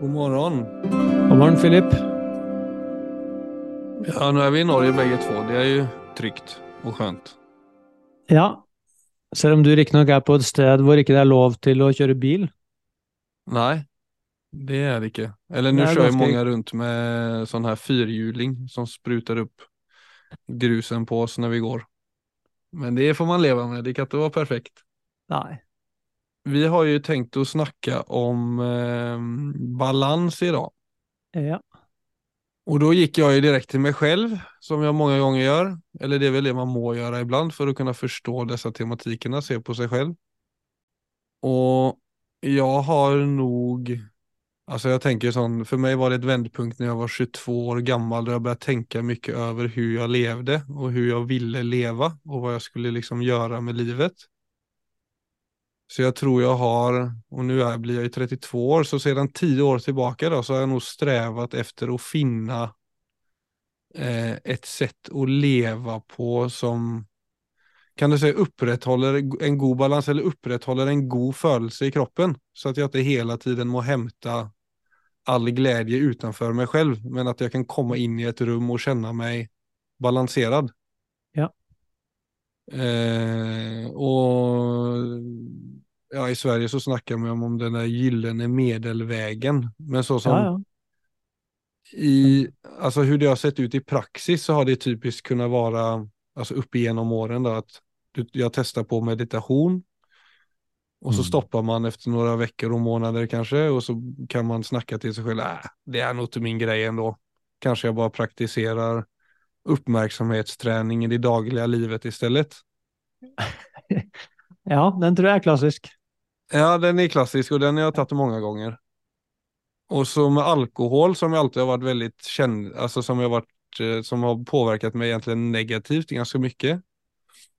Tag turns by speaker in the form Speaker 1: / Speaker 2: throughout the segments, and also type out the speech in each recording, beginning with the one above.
Speaker 1: God morgon.
Speaker 2: God morgon Filip.
Speaker 1: Ja, nu är vi i Norge bägge två. Det är ju tryggt och skönt.
Speaker 2: Ja, selv om du riktignok er på et sted hvor ikke det er lov til å kjøre bil.
Speaker 1: Nej, det är det inte. Eller
Speaker 2: är
Speaker 1: kör ju många runt med sån här fyrhjuling som sprutar upp grusen på oss när vi går. Men det får man leva med. Det kan inte vara perfekt.
Speaker 2: Nei.
Speaker 1: Vi har ju tänkt att snacka om eh, balans idag.
Speaker 2: Ja.
Speaker 1: Och då gick jag ju direkt till mig själv, som jag många gånger gör. Eller det är väl det man må göra ibland för att kunna förstå dessa tematikerna, se på sig själv. Och jag har nog, alltså jag tänker sån, för mig var det ett vändpunkt när jag var 22 år gammal där jag började tänka mycket över hur jag levde och hur jag ville leva och vad jag skulle liksom göra med livet. Så jag tror jag har, nu är, blir ju 32 år, så sedan 10 år tillbaka då, så har jag nog strävat efter att finna eh, ett sätt att leva på som kan du säga upprätthåller en god balans eller upprätthåller en god födelse i kroppen. Så att jag inte hela tiden må hämta all glädje utanför mig själv, men att jag kan komma in i ett rum och känna mig balanserad. Eh, og ja, i Sverige så snakker man om, den där gyllene medelvägen. Men så som
Speaker 2: Ja, ja.
Speaker 1: i, alltså hur det har sett ut i praxis så har det typiskt kunnat vara, alltså upp igenom åren då, att du, jag testar på meditation och så
Speaker 2: Mm.
Speaker 1: stoppar man efter några veckor och månader kanske och så kan man snacka till sig själv, äh, det är nog inte min grej ändå. Kanske jag bara praktiserar uppmärksamhetsträning i det dagliga livet istället.
Speaker 2: ja, den tror jeg er klassisk.
Speaker 1: Ja, den är klassisk och den har jag tagit många gånger. Och så med alkohol som jag alltid har varit väldigt känd, alltså som jag varit, eh, som har påverkat mig egentligen negativt ganska mycket.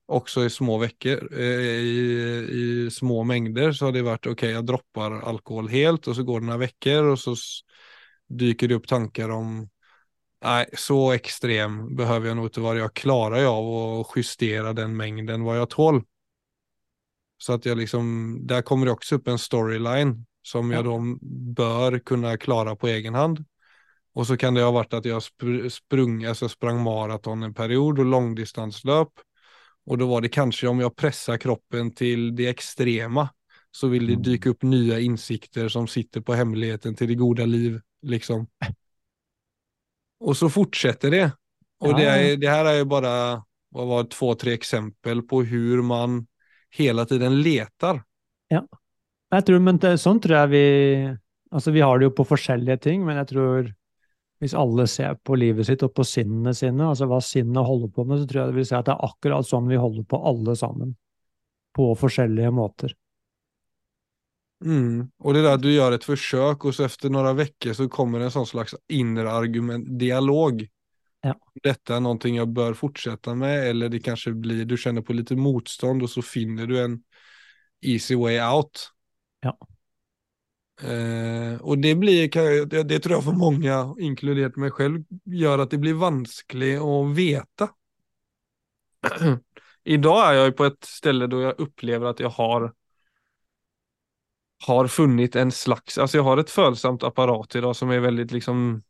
Speaker 1: Också i små veckor, eh, i, i små mängder så har det varit okej, jag droppar alkohol helt och så går det några veckor och så dyker det upp tankar om nej, så extrem behöver jag nog inte vara. Jag klarar ju av att justera den mängden vad jag tål. Så att jag liksom, där kommer det också upp en storyline som jag
Speaker 2: Ja.
Speaker 1: då bör kunna klara på egen hand. Och så kan det ha varit att jag spr sprung, alltså sprang maraton en period och långdistanslöp. Och då var det kanske om jag pressar kroppen till det extrema så vill det
Speaker 2: dyke
Speaker 1: dyka upp nya insikter som sitter på hemligheten till det goda liv. Liksom. Och så fortsätter det. Och
Speaker 2: Ja,
Speaker 1: det,
Speaker 2: ja, ja.
Speaker 1: är, det här är ju bara vad var två, tre exempel på hur man hele tiden letar.
Speaker 2: Jeg tror, men det, sånn tror jeg vi Altså, vi har det jo på forskjellige ting, men jeg tror hvis alle ser på livet sitt og på sinnene sine, altså hva sinnet holder på med, så tror jeg det vil si at det er akkurat sånn vi holder på alle sammen. På forskjellige måter.
Speaker 1: Mm. Och det där att du gör ett försök och så efter några veckor så kommer en sån slags inre argument, dialog.
Speaker 2: Ja.
Speaker 1: Detta är någonting jag bör fortsätta med eller det kanske blir, du känner på lite motstånd och så finner du en easy way out.
Speaker 2: Ja.
Speaker 1: Eh, och det blir, det, det tror jag för många, inkluderat mig själv, gör att det blir vanskligt att veta. Idag är jag jeg på ett ställe då jag upplever att jag har har funnit en slags, alltså jag har ett följsamt apparat idag som är väldigt liksom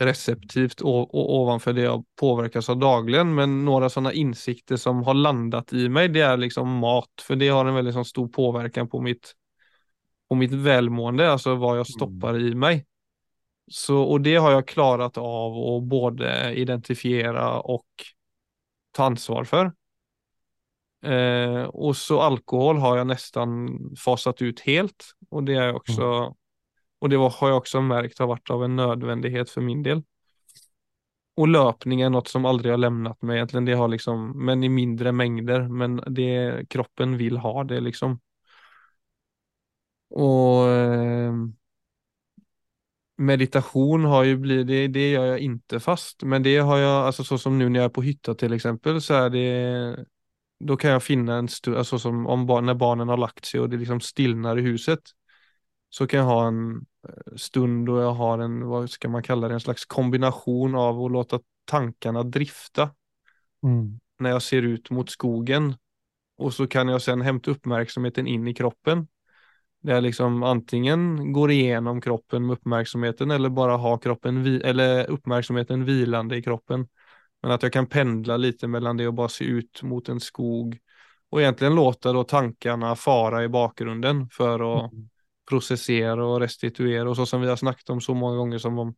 Speaker 1: receptivt og och ovanför det jag påverkas av dagligen. Men några sådana insikter som har landat i mig, det är liksom mat, för det har en väldigt sån stor påverkan på mitt, på mitt välmående, alltså vad jag stoppar i mig. Så, och det har jag klarat av att både identifiera och ta ansvar för. Eh, och så alkohol har jag nästan fasat ut helt och det är också och det var, har jag också märkt har varit av en nödvändighet för min del. Och löpning är något som aldrig har lämnat mig egentligen. Det har liksom, men i mindre mängder, men det kroppen vill ha det liksom. Och eh, meditation har ju blivit, det, det gör jag inte fast, men det har jag, alltså så som nu när jag är på hytta till exempel så är det då kan jag finna en stund, alltså som om bar när barnen har lagt sig och det liksom stillnar i huset. Så kan jag ha en eh, stund då jag har en, vad ska man kalla det, en slags kombination av att låta tankarna drifta
Speaker 2: Mm.
Speaker 1: när jag ser ut mot skogen. Och så kan jag sen hämta uppmärksamheten in i kroppen. Det är liksom antingen går igenom kroppen med uppmärksamheten eller bara ha kroppen eller uppmärksamheten vilande i kroppen. Men at jag kan pendla lite mellan det och bara se ut mot en skog och egentligen låta då tankarna fara i bakgrunden för att
Speaker 2: Mm.
Speaker 1: processera och restituera och så som vi har snackat om så många gånger som om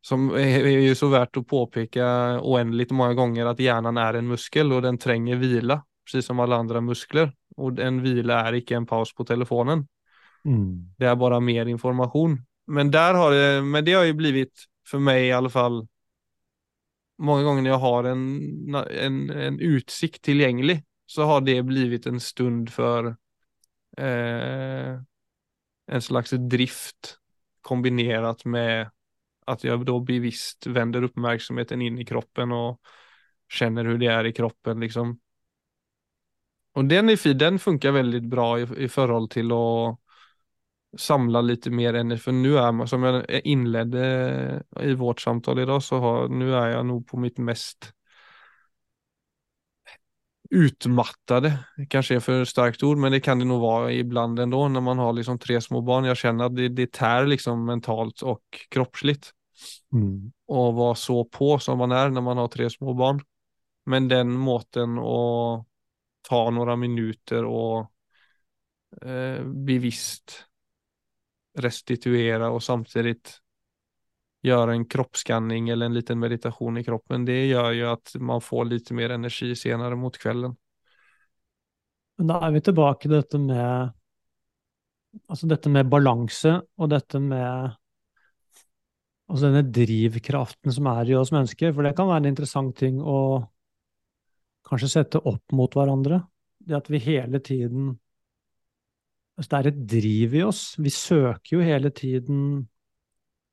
Speaker 1: som är ju så värt att påpeka oändligt många gånger att hjärnan är en muskel och den tränger vila, precis som alla andra muskler. Och en vila är icke en paus på telefonen.
Speaker 2: Mm.
Speaker 1: Det är bara mer information. Men där har det, men det har ju blivit för mig i alla fall många ganger når jeg har en, en, en utsikt tilgjengelig, så har det blivit en stund for eh, en slags drift kombinert med at jeg da bevisst vender oppmerksomheten inn i kroppen og kjenner hvordan det er i kroppen liksom. Og den fin, den funker veldig bra i, i forhold til att samla lite mer energi. For nå er man, som jeg inledde i vårt samtale i dag, så har, nå er jeg nå på mitt mest utmattade. kanskje er for sterkt ord, men det kan det nå være iblant ändå når man har liksom tre små barn. Jeg kjenner at det, det tär liksom mentalt og kroppslig
Speaker 2: Mm.
Speaker 1: være vara så på som man er når man har tre små barn. Men den måten å ta noen minutter og eh, bevisst restituera och samtidigt göra en kroppsskanning eller en liten meditation i kroppen. Det gör ju att man får lite mer energi senare mot kvällen.
Speaker 2: Men da er vi tilbake til dette med Altså dette med balanse, og dette med Altså denne drivkraften som er i oss mennesker. For det kan være en interessant ting å kanskje sette opp mot hverandre. Det at vi hele tiden Altså det er et driv i oss. Vi søker jo hele tiden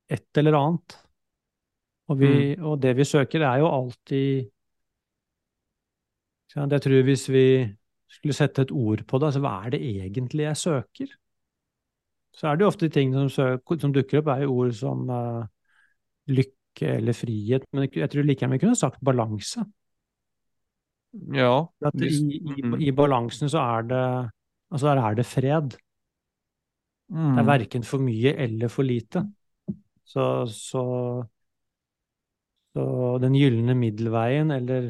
Speaker 2: et eller annet. Og, vi, og det vi søker, er jo alltid Jeg tror hvis vi skulle sette et ord på det, altså hva er det egentlig jeg søker? Så er det jo ofte ting som, søker, som dukker opp, er jo ord som uh, lykke eller frihet. Men jeg tror like gjerne vi kunne sagt balanse.
Speaker 1: Ja,
Speaker 2: At i, i,
Speaker 1: Mm.
Speaker 2: I balansen så er det Altså der er det fred. Det er
Speaker 1: Mm.
Speaker 2: verken for mye eller for lite. Så, så, så den gylne middelveien, eller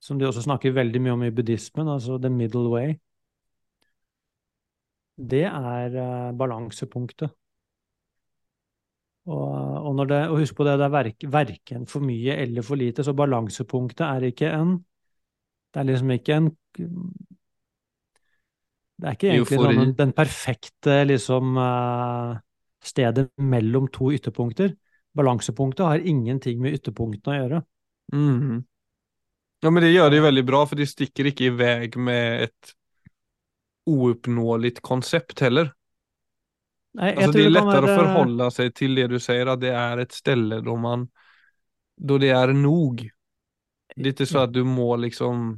Speaker 2: som de også snakker veldig mye om i buddhismen, altså the middle way, det er uh, balansepunktet. Og, og, når det, og husk på det, det er verk, verken for mye eller for lite, så balansepunktet er ikke en Det er liksom ikke en Det er ikke egentlig
Speaker 1: Eufori.
Speaker 2: sånn den perfekte liksom eh, stedet mellom to ytterpunkter. Balansepunktet har ingenting med ytterpunktene å gjøre.
Speaker 1: Mm. Ja, men det gjør det jo veldig bra de stikker ikke i vei med et ouppnåeligt konsept heller.
Speaker 2: Nei, tror
Speaker 1: det är
Speaker 2: det å
Speaker 1: forholde seg till det du sier, at det er et sted da man Da det er nog. Litt sånn at så att du må liksom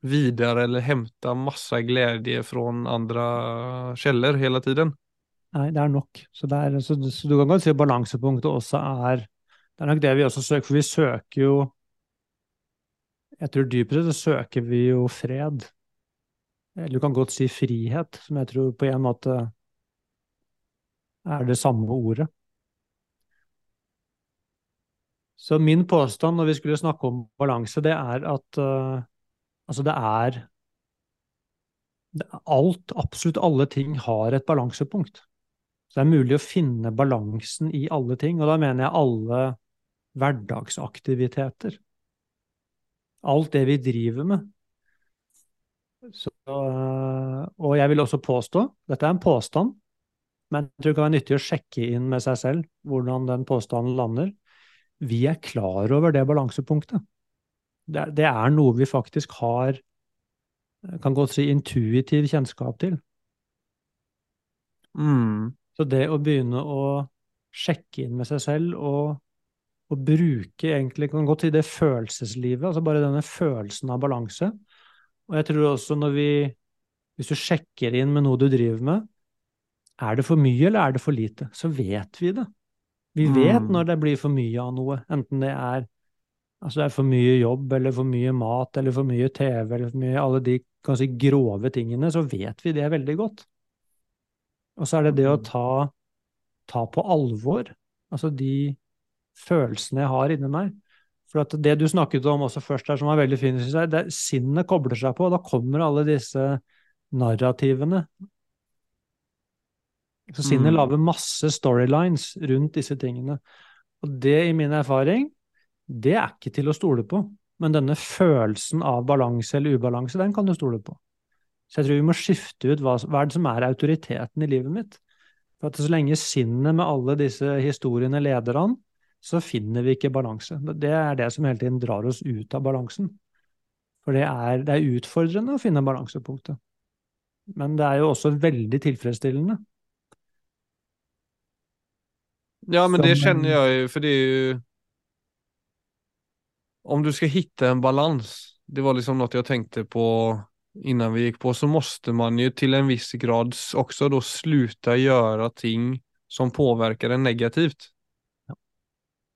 Speaker 1: vidare eller hämta massa glädje från andra källor hela tiden.
Speaker 2: Nei, det er nok. Så, er, så, så du kan godt si at balansepunktet også er Det er nok det vi også søker, for vi søker jo Jeg tror dypere så søker vi jo fred. Eller du kan godt si frihet, som jeg tror på en måte er det samme ordet. Så min påstand når vi skulle snakke om balanse, det er at eh, altså det er Alt, absolutt alle ting har et balansepunkt. Så det er mulig å finne balansen i alle ting, og da mener jeg alle hverdagsaktiviteter. Alt det vi driver med. Så, og jeg vil også påstå, dette er en påstand, men jeg tror det kan være nyttig å sjekke inn med seg selv hvordan den påstanden lander. Vi er klar over det balansepunktet. Det, er- det er noe vi faktisk har, kan godt si, intuitiv kjennskap til.
Speaker 1: Mm.
Speaker 2: Så det å begynne å sjekke inn med seg selv og, og bruke egentlig, kan godt si det følelseslivet, altså bare denne følelsen av balanse. Og jeg tror også når vi, hvis du sjekker inn med noe du driver med, er det for mye eller er det for lite, så vet vi det. Vi vet
Speaker 1: Mm.
Speaker 2: når det blir for mye av noe, enten det er, altså det er for mye jobb eller for mye mat eller for mye TV eller for mye, alle de kan si grove tingene, så vet vi det veldig godt. Og så er det det å
Speaker 1: Mm.
Speaker 2: ta, ta på alvor, altså de følelsene jeg har inni meg. For at det du snakket om også først her, som var veldig fint, synes jeg, sinnet kobler seg på, og da kommer alle disse narrativene. Så sinnet
Speaker 1: Mm.
Speaker 2: lager masse storylines rundt disse tingene. Og det, i min erfaring, det er ikke til å stole på. Men denne følelsen av balanse eller ubalanse, den kan du stole på. Så jeg tror vi må skifte ut hva, hva er det som er autoriteten i livet mitt. For at så lenge sinnet med alle disse historiene leder an, så finner vi ikke balanse. Det er det som hele tiden drar oss ut av balansen. For det er, det er utfordrende å finne balansepunktet. Men det er jo også veldig tilfredsstillende.
Speaker 1: Ja, men det kjenner jeg jo, fordi... det. Om du skal hitte en balans, det var liksom noe jeg tenkte på innan vi gikk på, så måste man ju till en viss grad också då sluta göra ting som påverkar en negativt.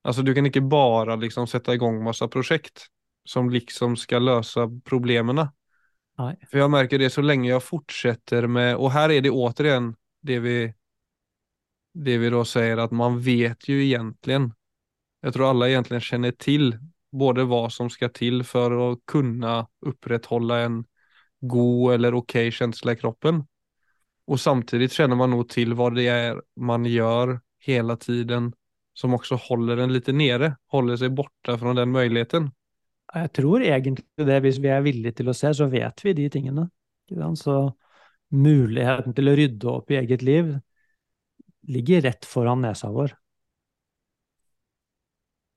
Speaker 1: Alltså du kan ikke bare liksom sätta igång massa projekt som liksom skal løse problemene.
Speaker 2: Nei.
Speaker 1: For jeg merker det så lenge jeg fortsetter med, og her er det återigen det vi det vi da sier at man vet jo egentlig, jeg tror alle egentlig kjenner till både hva som skal til for å kunne opprettholde en god eller ok følelse i kroppen. Og samtidig kjenner man noe til hva det er man gjør hele tiden som også holder en litt nere, holder seg borte fra den muligheten.
Speaker 2: Jeg tror egentlig det, hvis vi er villige til å se, så vet vi de tingene. Så muligheten til å rydde opp i eget liv ligger rett foran nesa vår.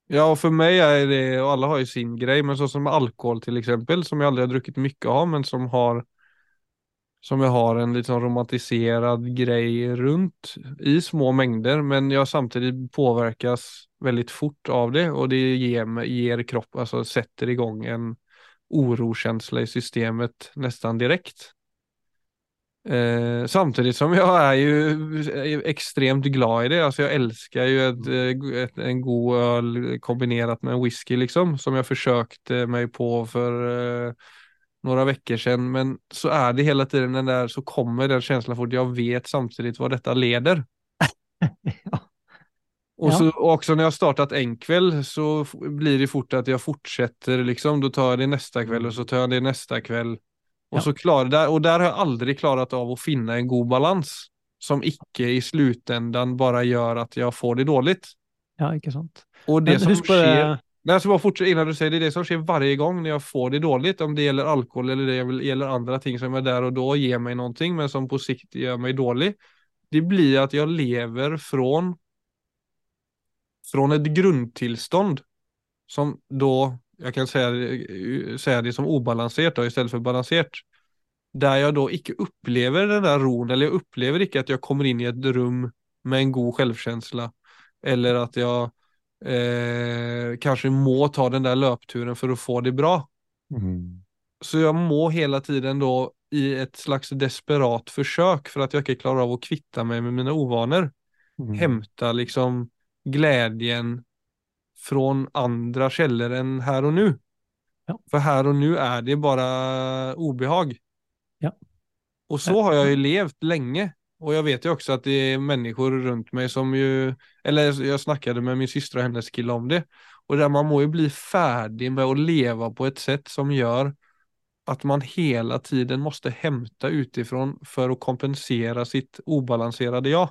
Speaker 1: Ja, och för mig är det, och alla har ju sin grej, men så som alkohol till exempel, som jag aldrig har druckit mycket av, men som har som jag har en sån romantiserad grej runt i små mängder, men jag samtidigt påverkas väldigt fort av det och det ger, ger kropp, alltså sätter igång en orokänsla i systemet nästan direkt. Eh, samtidigt som jag är ju extremt glad i det. Alltså jag älskar ju ett, eh, ett, en god öl kombinerat med en whisky liksom. Som jag försökte mig på för eh, några veckor sedan. Men så är det hela tiden den där, så kommer den känslan fort. Jag vet samtidigt vad detta leder.
Speaker 2: Ja.
Speaker 1: Och, så, och också när jag startat en kväll så blir det fort att jag fortsätter liksom. Då tar jag det nästa kväll och så tar jag det nästa kväll. Och,
Speaker 2: Ja.
Speaker 1: så klar, där, och där har jeg aldri klart av å finne en god balans. Som ikke i slutändan bare gjør at jeg får det dårlig.
Speaker 2: Ja, ikke sant?
Speaker 1: Og det
Speaker 2: Men
Speaker 1: som
Speaker 2: skjer Nei,
Speaker 1: sker, bare innan du sier det, det det som skjer varje gang når jeg får det dårlig, om det gjelder alkohol eller det gjelder andre ting som är där og då gir meg noe, men som på sikt gjør meg dårlig, Det blir at jeg lever fra et ett grundtillstånd som då, jag kan säga, det- säga det som obalanserat då, istället för balanserat. Der jeg då icke upplever den der roen, eller jeg opplever ikke at jeg kommer inn i et rum med en god självkänsla. Eller at jeg eh, kanskje må ta den der løpturen for å få det bra. Så jeg må hele tiden da i et slags desperat forsøk, for at jeg ikke klarer av å kvitte meg med mine uvaner, mm. hente liksom glädjen från andra källor än här och nu.
Speaker 2: Ja.
Speaker 1: För här och nu är det bara obehag.
Speaker 2: Ja.
Speaker 1: Och så har jag ju levt länge. Och jag vet ju också att det är människor runt mig som ju, eller jag snackade med min syster och hennes kille om det. Och där man må ju bli färdig med att leva på ett sätt som gör att man hela tiden måste hämta utifrån för att kompensera sitt obalanserade jag.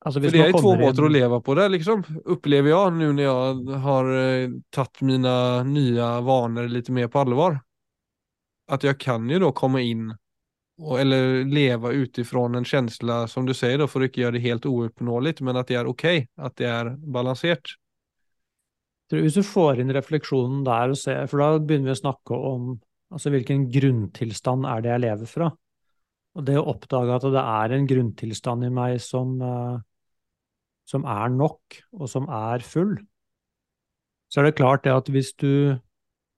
Speaker 2: Ja. Altså,
Speaker 1: För det
Speaker 2: er
Speaker 1: är två
Speaker 2: kommer
Speaker 1: måter att
Speaker 2: inn
Speaker 1: leva på det liksom, upplever jag nu när jag har eh, tagit mina nya vanor lite mer på allvar. Att jag kan ju då komma in och, eller leva utifrån en känsla som du säger då för att inte göra det helt ouppnåeligt men att det är okej, at det er
Speaker 2: balansert. Hvis du får inn refleksjonen der, og ser, for da begynner vi å snakke om altså hvilken grunntilstand er det jeg lever fra. Og det å oppdage at det er en grunntilstand i meg som, eh, som er nok, og som er full, så er det klart det at hvis du,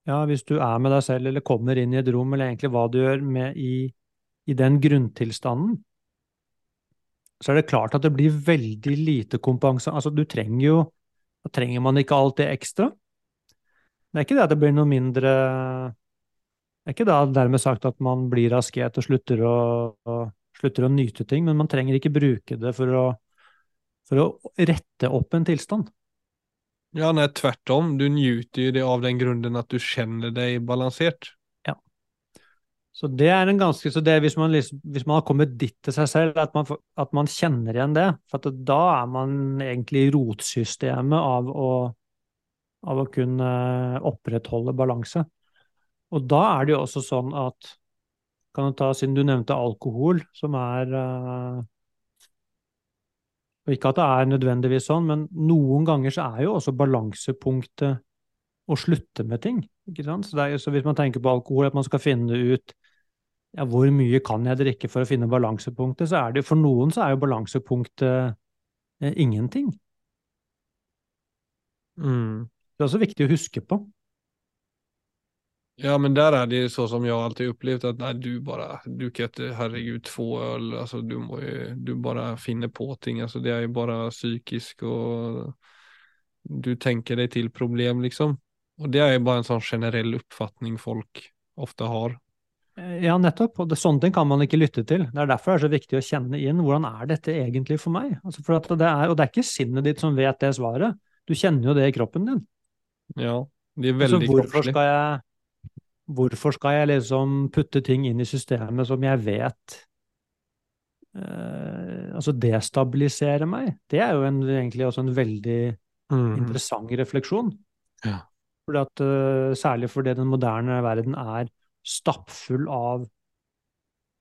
Speaker 2: ja, hvis du er med deg selv, eller kommer inn i et rom, eller egentlig hva du gjør med i, i den grunntilstanden, så er det klart at det blir veldig lite kompensasjon. Altså, du trenger jo Da trenger man ikke alt det ekstra. Det er ikke det at det blir noe mindre Det er ikke da dermed sagt at man blir asket og slutter å, og slutter å nyte ting, men man trenger ikke bruke det for å, for å rette opp en tilstand.
Speaker 1: Ja, nei, tvärtom. Du njuter jo det av den grunnen at du kjenner deg balansert.
Speaker 2: Ja. Så det er en ganske, så det hvis man, liksom, hvis man har kommet dit til seg selv, at man, at man kjenner igjen det, for da er man egentlig i rotsystemet av å, av å kunne opprettholde balanse. Og da er det jo også sånn at kan du ta, Siden du nevnte alkohol, som er uh, og Ikke at det er nødvendigvis sånn, men noen ganger så er jo også balansepunktet å slutte med ting. ikke sant? Så, er, så, hvis man tenker på alkohol, at man skal finne ut ja, hvor mye kan jeg drikke for å finne balansepunktet, så er det for noen så er jo balansepunktet eh, ingenting.
Speaker 1: Mm.
Speaker 2: Det er også viktig å huske på.
Speaker 1: Ja, men der er det så som jeg alltid opplevd, at nei, du bare Du kan herregud, få øl. Altså, du må jo Du bare finner på ting. Altså, det er jo bare psykisk, og du tenker deg til problem, liksom. Og det er jo bare en sånn generell oppfatning folk ofte har.
Speaker 2: Eh, ja, nettopp. Og det, sånne ting kan man ikke lytte til. Det er derfor det er så viktig å kjenne inn hvordan er dette egentlig for meg. Altså for det er, og det er ikke sinnet ditt som vet det svaret. Du kjenner jo det i kroppen din.
Speaker 1: Ja, det er veldig
Speaker 2: altså, hvorfor skal jeg Hvorfor skal jeg liksom putte ting inn i systemet som jeg vet eh, Altså destabiliserer meg? Det er jo en, egentlig også en veldig mm. interessant refleksjon.
Speaker 1: Ja.
Speaker 2: Fordi at, uh, særlig fordi den moderne verden er stappfull av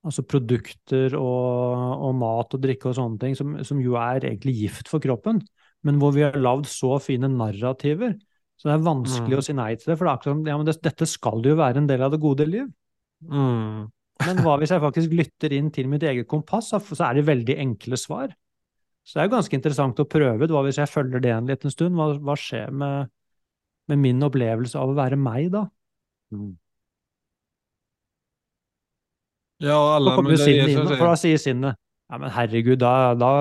Speaker 2: altså produkter og, og, mat og drikke og sånne ting, som, som jo er egentlig gift for kroppen, men hvor vi har lagd så fine narrativer så det er vanskelig mm. å si nei til det, for det er akkurat som ja, men det, dette skal jo være en del av det gode liv.
Speaker 1: Mm.
Speaker 2: men hva hvis jeg faktisk lytter inn til mitt eget kompass, så er det veldig enkle svar. Så det er jo ganske interessant å prøve. Hva hvis jeg følger det en liten stund? Hva, hva skjer med, med, min opplevelse av å være meg da?
Speaker 1: Mm. Ja, alle,
Speaker 2: men det er inn, For da sier sinnet ja, men herregud, da, da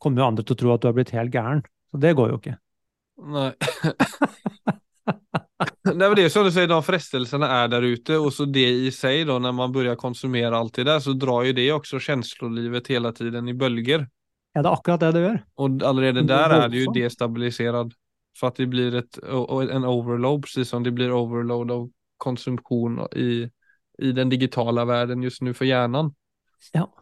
Speaker 2: kommer jo andre til å tro at du har blitt helt gæren. Så det går jo ikke.
Speaker 1: Nei. Nej, men det är som du säger, de frestelserna är där ute och så det i sig då när man börjar konsumera allt det där så drar ju det också känslolivet hela tiden i bölger.
Speaker 2: Ja, det är akkurat det det gör.
Speaker 1: Och allerede där är det ju destabiliserad. För att det blir ett, en overload, precis som det blir overload av konsumtion i, i den digitala världen just nu för hjärnan.
Speaker 2: Ja,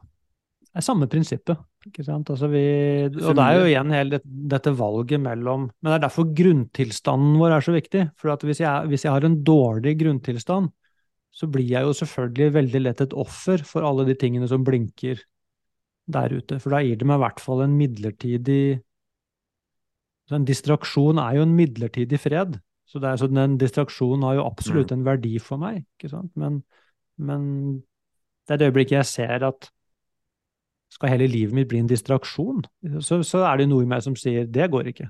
Speaker 2: er samme prinsippet. ikke sant? Altså vi, og det er jo igjen hele dette valget mellom Men det er derfor grunntilstanden vår er så viktig. For hvis jeg, hvis jeg har en dårlig grunntilstand, så blir jeg jo selvfølgelig veldig lett et offer for alle de tingene som blinker der ute. For da gir det meg i hvert fall en midlertidig En distraksjon er jo en midlertidig fred. Så, det er, så den distraksjonen har jo absolutt mm. en verdi for meg. ikke sant? Men, men det er det øyeblikket jeg ser at skal hele livet mitt bli en distraksjon, så, så er det noe i meg som sier det går ikke.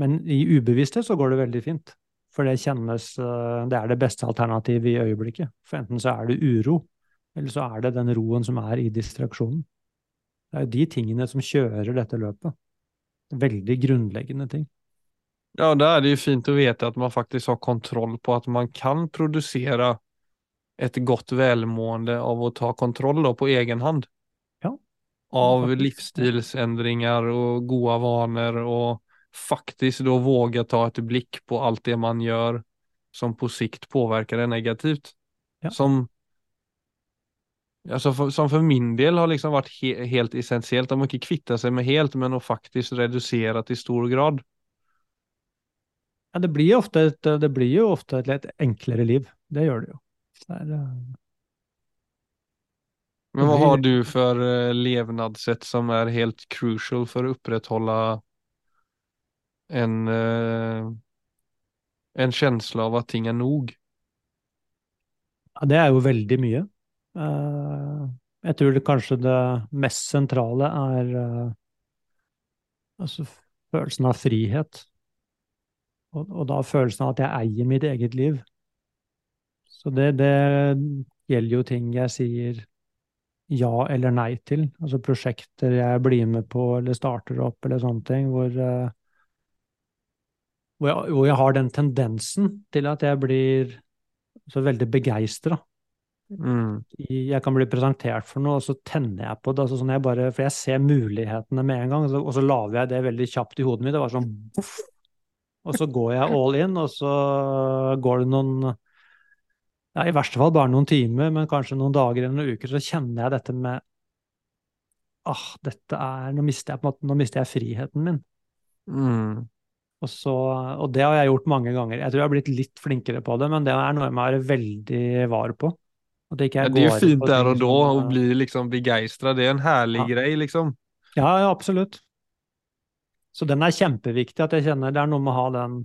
Speaker 2: Men i ubevissthet så går det veldig fint. For det kjennes eh, Det er det beste alternativet i øyeblikket. For enten så er det uro, eller så er det den roen som er i distraksjonen. Det er jo de tingene som kjører dette løpet. Veldig grunnleggende ting.
Speaker 1: Ja, da er det jo fint å vite at man faktisk har kontroll på at man kan produsere et godt velmående av å ta kontroll på egen hand.
Speaker 2: Ja.
Speaker 1: Av livsstilsendringer og gode vaner, og faktisk da våge ta et blikk på alt det man gjør som på sikt påvirker det negativt.
Speaker 2: Ja.
Speaker 1: Som Altså for, som for min del har liksom vært he helt essensielt. Å ikke kvitte seg med helt, men å faktisk redusere til stor grad.
Speaker 2: Ja, det blir, ofte et, det blir jo ofte et litt enklere liv. Det gjør det jo.
Speaker 1: Men hva har du for uh, levnadssett som er helt crucial for å opprettholde en, uh, en känsla av at ting er nog?
Speaker 2: Ja, det er jo veldig mye. Uh, jeg tror det kanskje det mest sentrale er altså følelsen av frihet. Og, da følelsen av at jeg eier mitt eget liv. Så det, det gjelder jo ting jeg sier ja eller nei til. Altså prosjekter jeg blir med på eller starter opp eller sånne ting, hvor, uh, hvor, jeg, hvor jeg, har den tendensen til at jeg blir så veldig begeistra.
Speaker 1: Mm.
Speaker 2: Jeg kan bli presentert for noe, og så tenner jeg på det. Altså sånn jeg bare, for jeg ser mulighetene med en gang, og så, og så lager jeg det veldig kjapt i hodet mitt. Det var sånn boff! Og så går jeg all in, og så går det noen ja, I verste fall bare noen timer, men kanskje noen dager eller noen uker, så kjenner jeg dette med Ah, dette er Nå mister jeg måte, nå mister jeg friheten min.
Speaker 1: Mm.
Speaker 2: Og, så, og det har jeg gjort mange ganger. Jeg tror jeg har blitt litt flinkere på det, men det er noe jeg må være veldig var på. Ikke
Speaker 1: Ja, det er
Speaker 2: jo
Speaker 1: fint der
Speaker 2: og
Speaker 1: da
Speaker 2: eh,
Speaker 1: bli liksom begeistra. Det er en herlig
Speaker 2: Ja.
Speaker 1: greie, liksom.
Speaker 2: Ja, ja, absolutt. Så den er kjempeviktig, at jeg kjenner det er noe med å ha den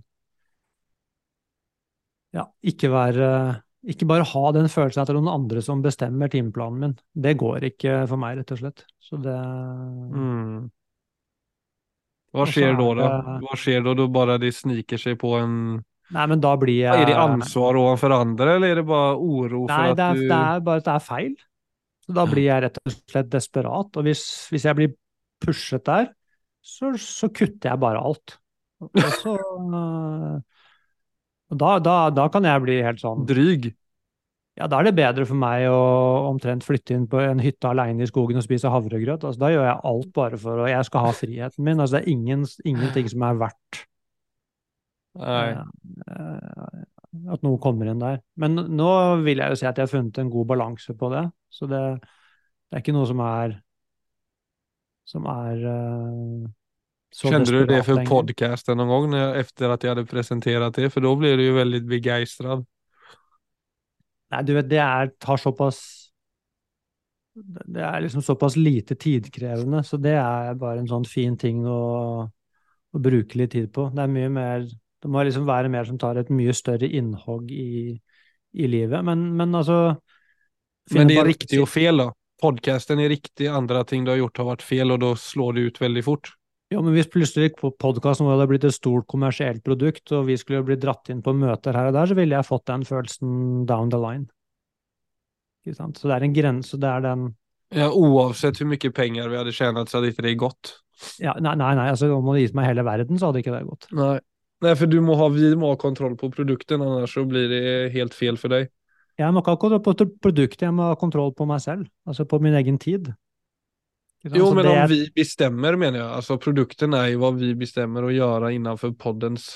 Speaker 2: Ja, ikke være Ikke bare ha den følelsen at det er noen andre som bestemmer timeplanen min. Det går ikke for meg, rett og slett. Så det
Speaker 1: Mm. Hva
Speaker 2: skjer
Speaker 1: da,
Speaker 2: da?
Speaker 1: Hva skjer da du bare det sniker seg på en...
Speaker 2: Nei, men da blir jeg
Speaker 1: Er det ansvar overfor andre, eller er det bare oro for
Speaker 2: Nei, det er,
Speaker 1: du...
Speaker 2: det er bare at det er feil. Så da blir jeg rett og slett desperat. Og hvis, hvis jeg blir pushet der, så, så kutter jeg bare alt. Og så da, da, da kan jeg bli helt sånn
Speaker 1: Dryg.
Speaker 2: Ja, da er det bedre for meg å omtrent flytte inn på en hytte alene i skogen og spise havregrøt. Altså, da gjør jeg alt bare for å Jeg skal ha friheten min. Altså, det er ingen, ingenting som er verdt eh, at noe kommer inn der. Men nå vil jeg jo si at jeg har funnet en god balanse på det. Så det, det er ikke noe som er som er så
Speaker 1: Kände du det för podcasten någon gång när, efter att jag hade presenterat det? För då blev du ju väldigt begeistrad.
Speaker 2: Nei, du vet, det er, tar såpass Det er liksom såpass lite tidkrevende, så det er bare en sånn fin ting å, å bruke litt tid på. Det er mye mer Det må liksom være mer som tar et mye større innhogg i, i livet. Men, men altså
Speaker 1: Men det är
Speaker 2: riktig
Speaker 1: riktigt och fel då? Podcasten är riktig, andra ting du har gjort har varit fel och då slår det ut väldigt fort.
Speaker 2: Jo, men hvis plutselig på podkasten vår hadde blitt et stort kommersielt produkt, og vi skulle blitt dratt inn på møter her og der, så ville jeg fått den følelsen down the line. Ikke sant? Så det er en grense, det er den
Speaker 1: Ja, oavsett hvor mye penger vi hadde tjent, så hadde ikke det gått.
Speaker 2: ja, Nei, nei, nei altså om man hadde gitt meg hele verden, så hadde ikke det gått.
Speaker 1: Nei, nei for du må ha, vi må ha kontroll på produkten annars så blir det helt fel for deg.
Speaker 2: Jeg må ikke ha kontroll på produktet, jeg må ha kontroll på meg selv. Altså på min egen tid. Ikke?
Speaker 1: Jo, men om
Speaker 2: er-
Speaker 1: vi bestemmer, mener jeg. Altså, produkten er jo hva vi bestemmer å gjøre innenfor poddens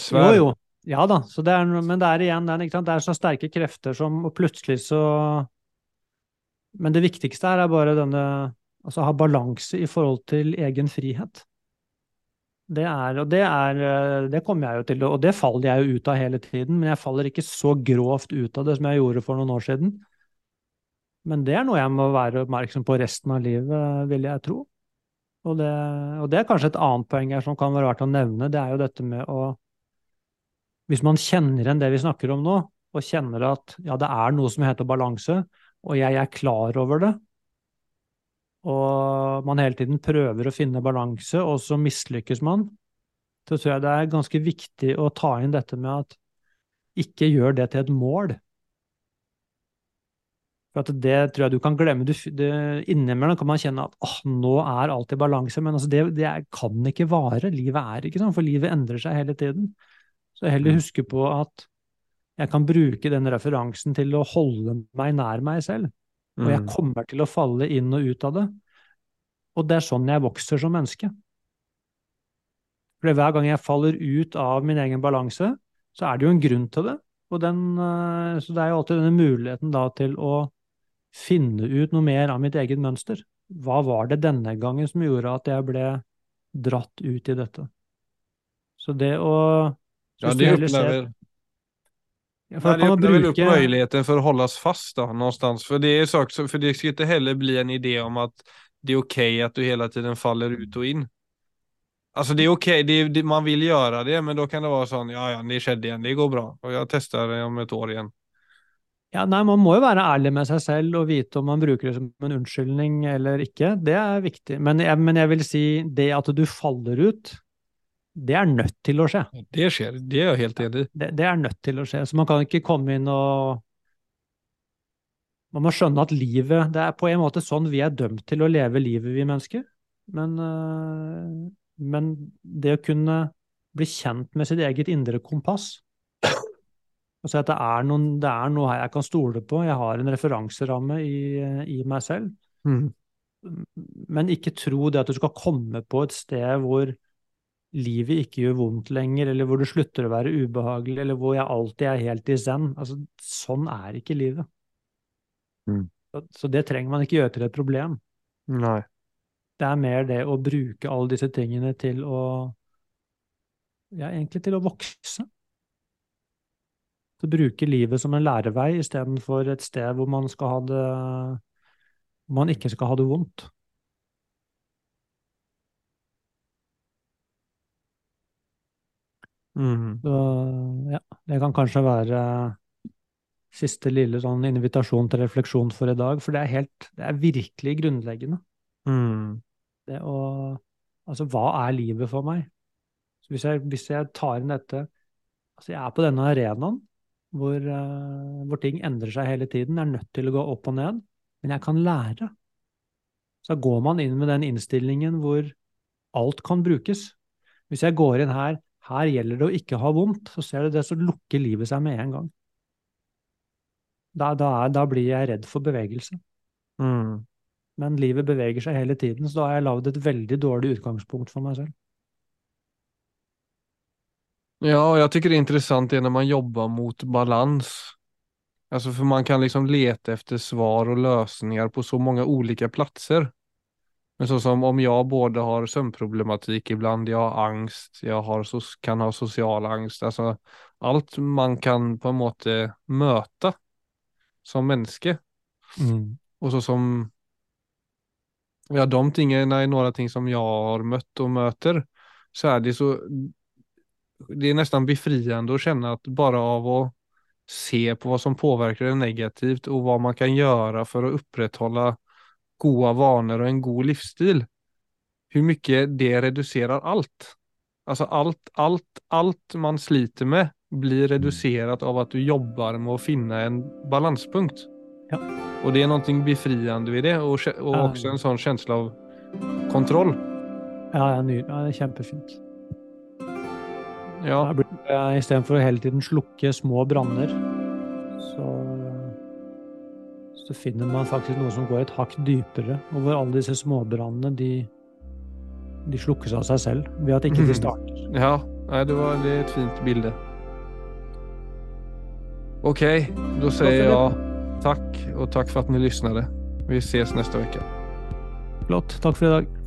Speaker 1: sfære.
Speaker 2: Jo, jo. Ja da, så det er, men det er igjen den, det er så sterke krefter som Og plutselig så Men det viktigste her er bare denne Altså ha balanse i forhold til egen frihet. Det er, og det er eh, Det kommer jeg jo til, og det faller jeg jo ut av hele tiden, men jeg faller ikke så grovt ut av det som jeg gjorde for noen år siden. Men det er noe jeg må være oppmerksom på resten av livet, vil jeg tro. Og det, og det er kanskje et annet poeng her som kan være verdt å nevne, det er jo dette med å Hvis man kjenner igjen det vi snakker om nå, og kjenner at ja, det er noe som heter balanse, og jeg er klar over det, og man hele tiden prøver å finne balanse, og så mislykkes man, så tror jeg det er ganske viktig å ta inn dette med at ikke gjør det til et mål. For at det tror jeg du kan glemme. Du, det, innimellom kan man kjenne at åh, nå er alt i balanse, men altså det, det kan ikke vare. Livet er ikke sånn, for livet endrer seg hele tiden. Så heller
Speaker 1: Mm.
Speaker 2: huske på at jeg kan bruke den referansen til å holde meg nær meg selv. Og jeg
Speaker 1: Mm.
Speaker 2: kommer til å falle inn og ut av det. Og det er sånn jeg vokser som menneske. For hver gang jeg faller ut av min egen balanse, så er det jo en grunn til det. Og den, eh, så det er jo alltid denne muligheten da til å finne ut noe mer av mitt eget mønster. Hva var det denne gangen som gjorde at jeg ble dratt ut i dette? Så det å
Speaker 1: Ja,
Speaker 2: de opplever
Speaker 1: det
Speaker 2: Ja, for
Speaker 1: nej,
Speaker 2: da
Speaker 1: det öppnar
Speaker 2: bruke
Speaker 1: möjligheten för att hållas fast då, någonstans. För det är sak, för det ska inte heller bli en idé om att det är okej att du hela tiden faller ut och in. Alltså det är okej, det, är- det, man vill göra det, men då kan det vara sån, ja ja, det skedde igen, det går bra. Och jag testar det om ett år igen.
Speaker 2: Ja, nei, Man må jo være ærlig med seg selv og vite om man bruker det som en unnskyldning eller ikke. Det er viktig. Men jeg, men jeg vil si det at du faller ut, det er nødt til å skje.
Speaker 1: Det skjer, det er jeg helt enig i.
Speaker 2: Det, det er nødt til å skje. Så man kan ikke komme inn og Man må skjønne at livet Det er på en måte sånn vi er dømt til å leve livet, vi mennesker. Men, øh, men det å kunne bli kjent med sitt eget indre kompass Altså at det er, noen, det er noe her jeg kan stole på. Jeg har en referanseramme i, i meg selv.
Speaker 1: Mm.
Speaker 2: Men ikke tro det at du skal komme på et sted hvor livet ikke gjør vondt lenger, eller hvor det slutter å være ubehagelig, eller hvor jeg alltid er helt i zen. Altså, sånn er ikke livet.
Speaker 1: Mm.
Speaker 2: Så, så det trenger man ikke gjøre til et problem.
Speaker 1: Nei.
Speaker 2: Det er mer det å bruke alle disse tingene til å Ja, egentlig til å vokse. Til å bruke livet som en lærevei istedenfor et sted hvor man skal ha det hvor man ikke skal ha det vondt.
Speaker 1: Mm.
Speaker 2: Så ja, det kan kanskje være siste lille sånn invitasjon til refleksjon for i dag, for det er helt Det er virkelig grunnleggende.
Speaker 1: Mm.
Speaker 2: Det å Altså, hva er livet for meg? Så hvis jeg, hvis jeg tar inn dette Altså, jeg er på denne arenaen hvor, uh, hvor ting endrer seg hele tiden. Jeg er nødt til å gå opp og ned, men jeg kan lære. Så går man inn med den innstillingen hvor alt kan brukes. Hvis jeg går inn her, her gjelder det å ikke ha vondt, så ser du det, så lukker livet seg med en gang. Da, da, da blir jeg redd for bevegelse.
Speaker 1: Mm.
Speaker 2: Men livet beveger seg hele tiden, så da har jeg lagd et veldig dårlig utgangspunkt for meg selv.
Speaker 1: Ja, och jag tycker det är intressant det när man jobbar mot balans. Alltså för man kan liksom leta efter svar och lösningar på så många olika platser. Men så som om jag både har sömnproblematik ibland, jag har angst, jag har, kan ha social angst. Alltså allt man kan på en måte möta som menneske.
Speaker 2: Mm.
Speaker 1: Och så som Ja, de tingene er noen ting som jeg har møtt og møter. Så er det så Det er nesten befriende å kjenne at bare av å se på hva som påverkar det negativt, og hva man kan gjøre for å opprettholde gode vaner og en god livsstil, hvor mye det reducerar alt. Alltså alt, allt, allt man sliter med, blir reducerat av at du jobber med å finne en balanspunkt.
Speaker 2: Ja.
Speaker 1: Og det er noe befriende ved det, og, och også en sånn känsla av kontroll.
Speaker 2: Ja, ja, det er kjempefint.
Speaker 1: Ja.
Speaker 2: Istedenfor å hele tiden slukke små branner, så, så finner man faktisk noe som går et hakk dypere, og hvor alle disse småbrannene de, de slukkes av seg selv ved at ikke de starter.
Speaker 1: Ja, Nei, det, var, det er et fint bilde. Ok, da sier jeg ja. takk, og takk for at ni lyssnade. Vi ses neste uke.
Speaker 2: Flott. Takk for i dag.